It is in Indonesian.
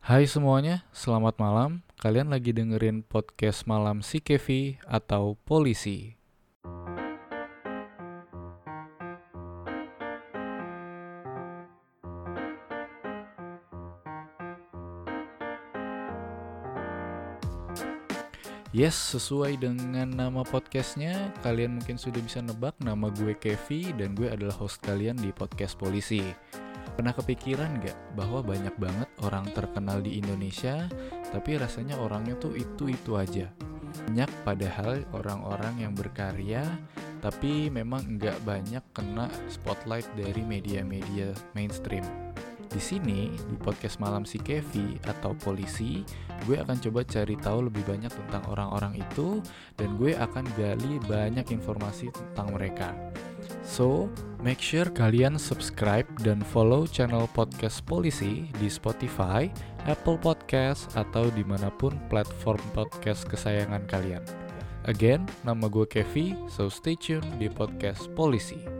Hai semuanya, selamat malam. Kalian lagi dengerin podcast malam si Kevi atau Polisi. Yes, sesuai dengan nama podcastnya, kalian mungkin sudah bisa nebak nama gue Kevi dan gue adalah host kalian di podcast Polisi. Pernah kepikiran gak bahwa banyak banget orang terkenal di Indonesia, tapi rasanya orangnya tuh itu-itu aja. Banyak padahal orang-orang yang berkarya, tapi memang nggak banyak kena spotlight dari media-media mainstream. Di sini, di podcast malam si Kevi atau polisi, gue akan coba cari tahu lebih banyak tentang orang-orang itu dan gue akan gali banyak informasi tentang mereka. So, make sure kalian subscribe dan follow channel podcast polisi di Spotify, Apple Podcast, atau di mana pun platform podcast kesayangan kalian. Again, nama gue Kevi, so stay tune di podcast polisi.